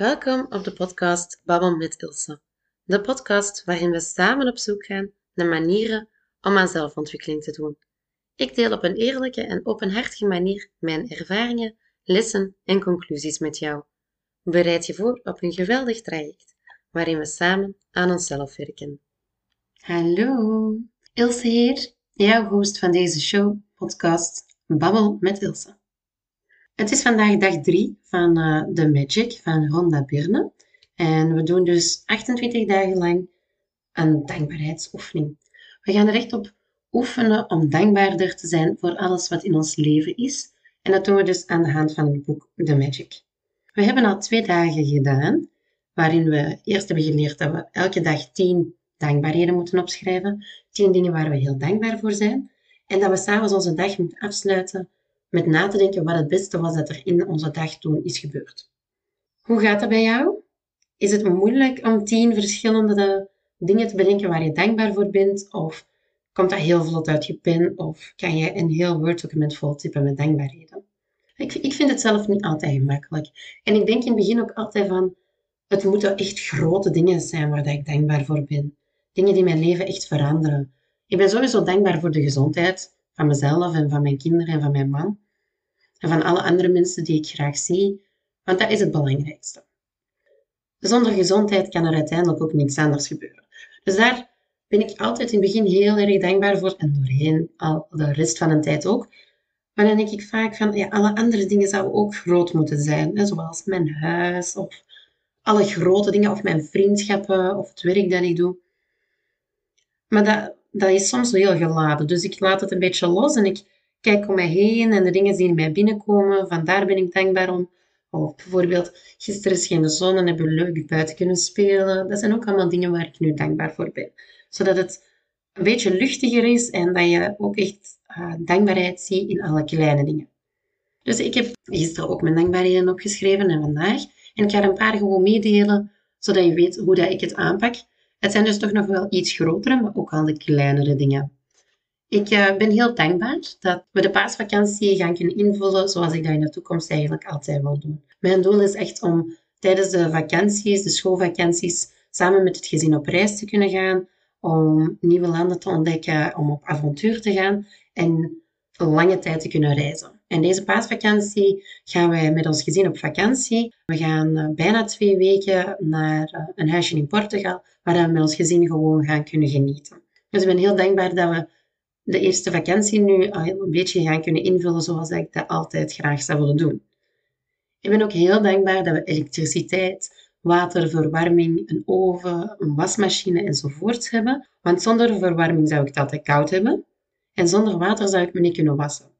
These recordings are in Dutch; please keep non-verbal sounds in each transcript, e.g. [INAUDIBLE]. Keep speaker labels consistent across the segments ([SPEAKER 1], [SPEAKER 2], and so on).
[SPEAKER 1] Welkom op de podcast Babbel met Ilse. De podcast waarin we samen op zoek gaan naar manieren om aan zelfontwikkeling te doen. Ik deel op een eerlijke en openhartige manier mijn ervaringen, lessen en conclusies met jou. Bereid je voor op een geweldig traject waarin we samen aan onszelf werken. Hallo, Ilse hier, jouw host van deze show, podcast Babbel met Ilse. Het is vandaag dag 3 van The Magic van Rhonda Birne. En we doen dus 28 dagen lang een dankbaarheidsoefening. We gaan er echt op oefenen om dankbaarder te zijn voor alles wat in ons leven is. En dat doen we dus aan de hand van het boek The Magic. We hebben al twee dagen gedaan, waarin we eerst hebben geleerd dat we elke dag 10 dankbaarheden moeten opschrijven. 10 dingen waar we heel dankbaar voor zijn. En dat we s'avonds onze dag moeten afsluiten met na te denken wat het beste was dat er in onze dag toen is gebeurd. Hoe gaat dat bij jou? Is het moeilijk om tien verschillende dingen te bedenken waar je dankbaar voor bent? Of komt dat heel vlot uit je pen? Of kan je een heel Word-document vol typen met dankbaarheden? Ik, ik vind het zelf niet altijd gemakkelijk. En ik denk in het begin ook altijd van, het moeten echt grote dingen zijn waar ik dankbaar voor ben. Dingen die mijn leven echt veranderen. Ik ben sowieso dankbaar voor de gezondheid van mezelf en van mijn kinderen en van mijn man. En van alle andere mensen die ik graag zie, want dat is het belangrijkste. Zonder gezondheid kan er uiteindelijk ook niets anders gebeuren. Dus daar ben ik altijd in het begin heel erg dankbaar voor en doorheen al de rest van de tijd ook. Maar dan denk ik vaak van, ja, alle andere dingen zouden ook groot moeten zijn. Hè? Zoals mijn huis of alle grote dingen of mijn vriendschappen of het werk dat ik doe. Maar dat, dat is soms heel geladen. Dus ik laat het een beetje los en ik kijk om mij heen en de dingen die in mij binnenkomen, vandaar ben ik dankbaar om. Of bijvoorbeeld, gisteren scheen de zon en hebben we leuk buiten kunnen spelen. Dat zijn ook allemaal dingen waar ik nu dankbaar voor ben. Zodat het een beetje luchtiger is en dat je ook echt uh, dankbaarheid ziet in alle kleine dingen. Dus ik heb gisteren ook mijn dankbaarheden opgeschreven en vandaag. En ik ga er een paar gewoon meedelen, zodat je weet hoe dat ik het aanpak. Het zijn dus toch nog wel iets grotere, maar ook al de kleinere dingen. Ik uh, ben heel dankbaar dat we de paasvakantie gaan kunnen invullen zoals ik dat in de toekomst eigenlijk altijd wil doen. Mijn doel is echt om tijdens de vakanties, de schoolvakanties, samen met het gezin op reis te kunnen gaan, om nieuwe landen te ontdekken, om op avontuur te gaan en lange tijd te kunnen reizen. En deze paasvakantie gaan wij met ons gezin op vakantie. We gaan uh, bijna twee weken naar uh, een huisje in Portugal, waar we met ons gezin gewoon gaan kunnen genieten. Dus ik ben heel dankbaar dat we de eerste vakantie nu al een beetje gaan kunnen invullen zoals ik dat altijd graag zou willen doen. Ik ben ook heel dankbaar dat we elektriciteit, water, verwarming, een oven, een wasmachine enzovoorts hebben. Want zonder verwarming zou ik het altijd koud hebben. En zonder water zou ik me niet kunnen wassen.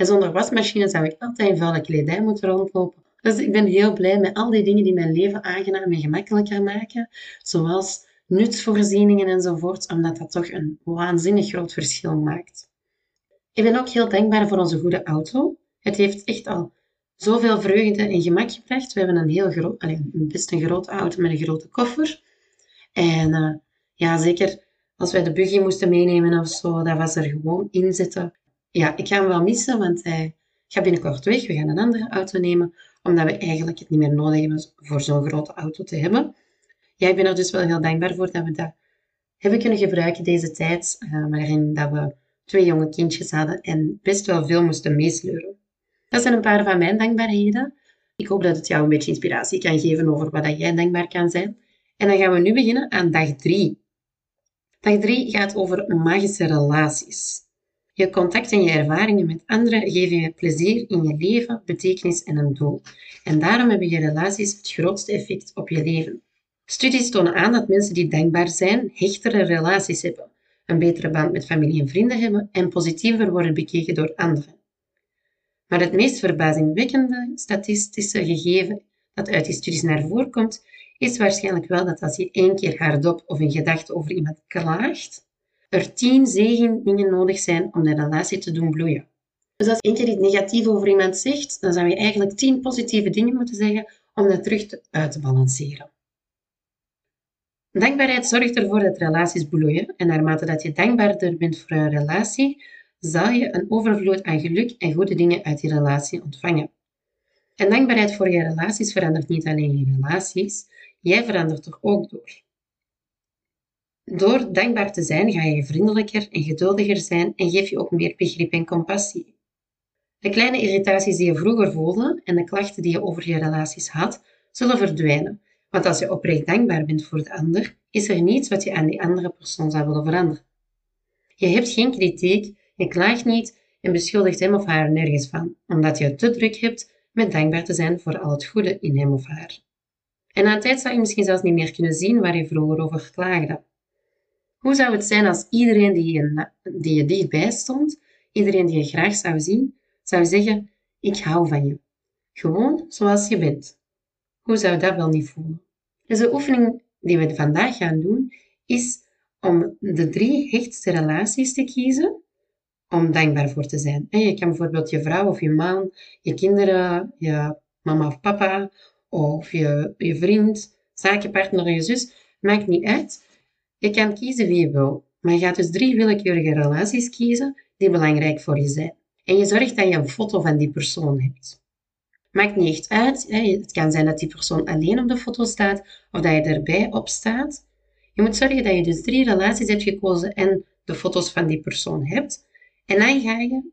[SPEAKER 1] En zonder wasmachine zou ik altijd in vuile kledij moeten rondlopen. Dus ik ben heel blij met al die dingen die mijn leven aangenaam en gemakkelijker maken. Zoals nutsvoorzieningen enzovoort, omdat dat toch een waanzinnig groot verschil maakt. Ik ben ook heel dankbaar voor onze goede auto. Het heeft echt al zoveel vreugde en gemak gebracht. We hebben een heel groot, best een grote auto met een grote koffer. En uh, ja, zeker als wij de buggy moesten meenemen of zo, dat was er gewoon in zitten. Ja, ik ga hem wel missen, want hij gaat binnenkort weg. We gaan een andere auto nemen, omdat we eigenlijk het niet meer nodig hebben voor zo'n grote auto te hebben ja, ik ben er dus wel heel dankbaar voor dat we dat hebben kunnen gebruiken deze tijd, uh, waarin dat we twee jonge kindjes hadden en best wel veel moesten meesleuren. Dat zijn een paar van mijn dankbaarheden. Ik hoop dat het jou een beetje inspiratie kan geven over wat jij dankbaar kan zijn. En dan gaan we nu beginnen aan dag drie. Dag drie gaat over magische relaties. Je contact en je ervaringen met anderen geven je plezier in je leven, betekenis en een doel. En daarom hebben je relaties het grootste effect op je leven. Studies tonen aan dat mensen die dankbaar zijn, hechtere relaties hebben, een betere band met familie en vrienden hebben en positiever worden bekeken door anderen. Maar het meest verbazingwekkende statistische gegeven dat uit die studies naar voren komt, is waarschijnlijk wel dat als je één keer hardop of een gedachte over iemand klaagt, er tien zegeningen nodig zijn om de relatie te doen bloeien. Dus als één keer iets negatief over iemand zegt, dan zou je eigenlijk tien positieve dingen moeten zeggen om dat terug te, uit te balanceren. Dankbaarheid zorgt ervoor dat relaties bloeien en naarmate dat je dankbaarder bent voor een relatie, zal je een overvloed aan geluk en goede dingen uit die relatie ontvangen. En dankbaarheid voor je relaties verandert niet alleen je relaties, jij verandert er ook door. Door dankbaar te zijn ga je vriendelijker en geduldiger zijn en geef je ook meer begrip en compassie. De kleine irritaties die je vroeger voelde en de klachten die je over je relaties had, zullen verdwijnen. Want als je oprecht dankbaar bent voor de ander, is er niets wat je aan die andere persoon zou willen veranderen. Je hebt geen kritiek, je klaagt niet en beschuldigt hem of haar nergens van, omdat je te druk hebt met dankbaar te zijn voor al het goede in hem of haar. En na tijd zou je misschien zelfs niet meer kunnen zien waar je vroeger over klaagde. Hoe zou het zijn als iedereen die je, die je dichtbij stond, iedereen die je graag zou zien, zou zeggen: Ik hou van je. Gewoon zoals je bent. Hoe zou dat wel niet voelen? Dus de oefening die we vandaag gaan doen, is om de drie hechtste relaties te kiezen om dankbaar voor te zijn. je kan bijvoorbeeld je vrouw of je man, je kinderen, je mama of papa, of je, je vriend, zakenpartner, je zus, maakt niet uit. Je kan kiezen wie je wil, maar je gaat dus drie willekeurige relaties kiezen die belangrijk voor je zijn. En je zorgt dat je een foto van die persoon hebt. Maakt niet echt uit. Het kan zijn dat die persoon alleen op de foto staat of dat je erbij op staat. Je moet zorgen dat je dus drie relaties hebt gekozen en de foto's van die persoon hebt. En dan ga je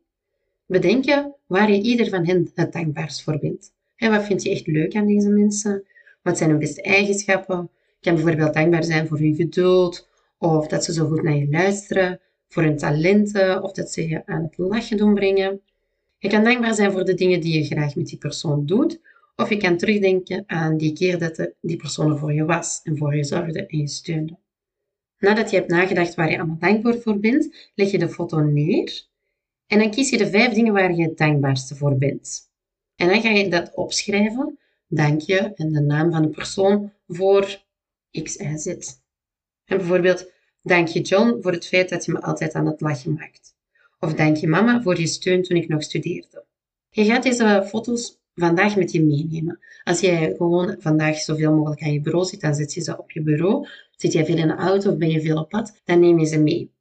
[SPEAKER 1] bedenken waar je ieder van hen het dankbaarst voor bent. En wat vind je echt leuk aan deze mensen? Wat zijn hun beste eigenschappen? Kan bijvoorbeeld dankbaar zijn voor hun geduld, of dat ze zo goed naar je luisteren, voor hun talenten, of dat ze je aan het lachen doen brengen. Je kan dankbaar zijn voor de dingen die je graag met die persoon doet, of je kan terugdenken aan die keer dat die persoon er voor je was en voor je zorgde en je steunde. Nadat je hebt nagedacht waar je allemaal dankbaar voor bent, leg je de foto neer en dan kies je de vijf dingen waar je het dankbaarste voor bent. En dan ga je dat opschrijven, dank je en de naam van de persoon voor X, Y, Z. En bijvoorbeeld, dank je John voor het feit dat je me altijd aan het lachen maakt. Of dank je mama voor je steun toen ik nog studeerde. Je gaat deze foto's vandaag met je meenemen. Als jij gewoon vandaag zoveel mogelijk aan je bureau zit, dan zet je ze op je bureau. Zit jij veel in de auto of ben je veel op pad, dan neem je ze mee.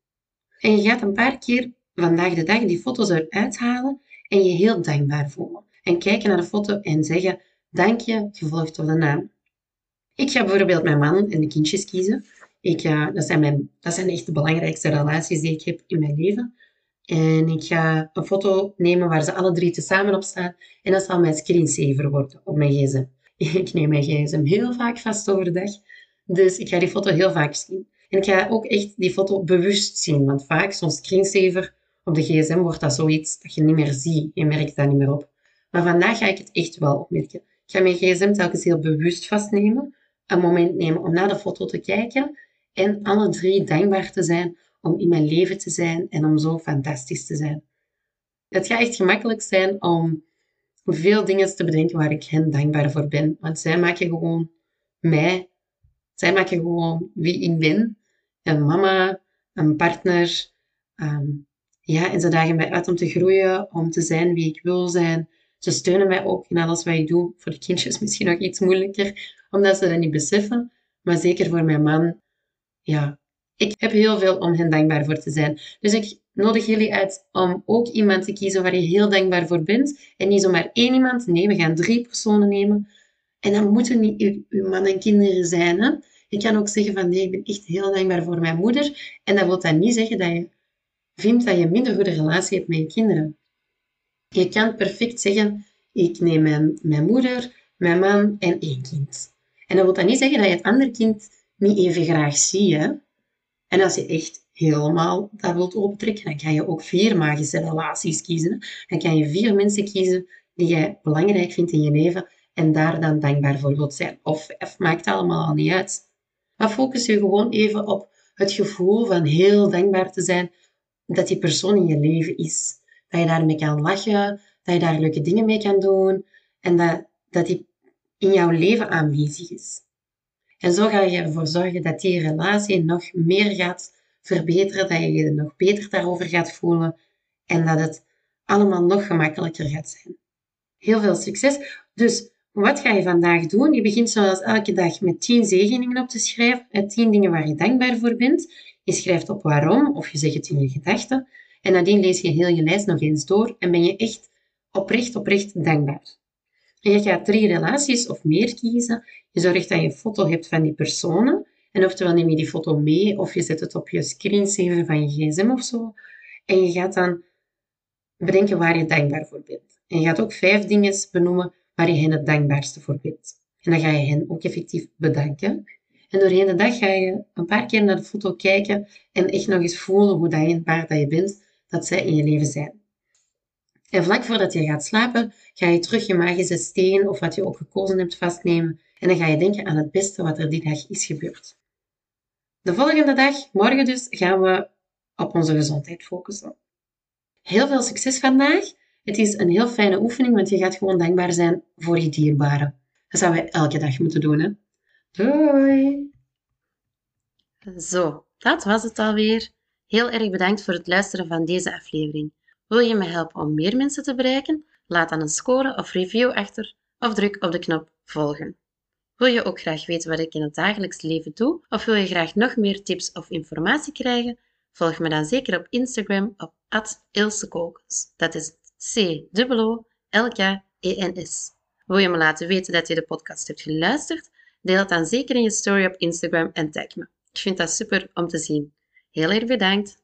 [SPEAKER 1] En je gaat een paar keer vandaag de dag die foto's eruit halen en je heel dankbaar voelen. En kijken naar de foto en zeggen, dank je, gevolgd door de naam. Ik ga bijvoorbeeld mijn man en de kindjes kiezen. Ik, uh, dat, zijn mijn, dat zijn echt de belangrijkste relaties die ik heb in mijn leven. En ik ga een foto nemen waar ze alle drie tezamen op staan. En dat zal mijn screensaver worden op mijn gsm. [LAUGHS] Ik neem mijn gsm heel vaak vast overdag. Dus ik ga die foto heel vaak zien. En ik ga ook echt die foto bewust zien. Want vaak, zo'n screensaver op de gsm, wordt dat zoiets dat je niet meer ziet. Je merkt dat niet meer op. Maar vandaag ga ik het echt wel opmerken. Ik ga mijn gsm telkens heel bewust vastnemen. Een moment nemen om naar de foto te kijken. En alle drie dankbaar te zijn om in mijn leven te zijn en om zo fantastisch te zijn. Het gaat echt gemakkelijk zijn om veel dingen te bedenken waar ik hen dankbaar voor ben. Want zij maken gewoon mij. Zij maken gewoon wie ik ben. Een mama, een partner. Ehm, ja, en ze dagen mij uit om te groeien, om te zijn wie ik wil zijn. Ze steunen mij ook in alles wat ik doe. Voor de kindjes [LAUGHS] misschien nog iets moeilijker, omdat ze dat niet beseffen. Maar zeker voor mijn man, ja, ik heb heel veel om hen dankbaar voor te zijn. Dus ik nodig jullie uit om ook iemand te kiezen waar je heel dankbaar voor bent. En niet zomaar één iemand. Nee, we gaan drie personen nemen. En dan moeten niet uw man en kinderen zijn. Hè? Je kan ook zeggen van nee, ik ben echt heel dankbaar voor mijn moeder. En dat wil dan niet zeggen dat je vindt dat je een minder goede relatie hebt met je kinderen. Je kan perfect zeggen, ik neem mijn, mijn moeder, mijn man en één kind. En dat wil dan niet zeggen dat je het andere kind niet even graag ziet. Hè? En als je echt helemaal dat wilt opentrekken, dan kan je ook vier magische relaties kiezen. Dan kan je vier mensen kiezen die jij belangrijk vindt in je leven en daar dan dankbaar voor wilt zijn. Of, of maakt allemaal al niet uit. Maar focus je gewoon even op het gevoel van heel dankbaar te zijn dat die persoon in je leven is. Dat je daarmee kan lachen, dat je daar leuke dingen mee kan doen en dat, dat die in jouw leven aanwezig is. En zo ga je ervoor zorgen dat die relatie nog meer gaat verbeteren, dat je je nog beter daarover gaat voelen en dat het allemaal nog gemakkelijker gaat zijn. Heel veel succes. Dus wat ga je vandaag doen? Je begint zoals elke dag met 10 zegeningen op te schrijven, 10 dingen waar je dankbaar voor bent. Je schrijft op waarom of je zegt het in je gedachten. En nadien lees je heel je lijst nog eens door en ben je echt oprecht, oprecht dankbaar. En je gaat drie relaties of meer kiezen. Je zorgt dat je een foto hebt van die personen. En oftewel neem je die foto mee of je zet het op je screensaver van je gsm of zo. En je gaat dan bedenken waar je dankbaar voor bent. En je gaat ook vijf dingen benoemen waar je hen het dankbaarste voor bent. En dan ga je hen ook effectief bedanken. En doorheen de dag ga je een paar keer naar de foto kijken en echt nog eens voelen hoe dankbaar dat je bent dat zij in je leven zijn. En vlak voordat je gaat slapen, ga je terug je magische steen of wat je ook gekozen hebt vastnemen en dan ga je denken aan het beste wat er die dag is gebeurd. De volgende dag, morgen dus, gaan we op onze gezondheid focussen. Heel veel succes vandaag. Het is een heel fijne oefening, want je gaat gewoon dankbaar zijn voor je dierbaren. Dat zouden we elke dag moeten doen, hè? Doei!
[SPEAKER 2] Zo, dat was het alweer. Heel erg bedankt voor het luisteren van deze aflevering. Wil je me helpen om meer mensen te bereiken? Laat dan een score of review achter of druk op de knop volgen. Wil je ook graag weten wat ik in het dagelijks leven doe? Of wil je graag nog meer tips of informatie krijgen? Volg me dan zeker op Instagram op @ilsekokens. Dat is c o l k e n s Wil je me laten weten dat je de podcast hebt geluisterd? Deel het dan zeker in je story op Instagram en tag me. Ik vind dat super om te zien. Heel erg bedankt.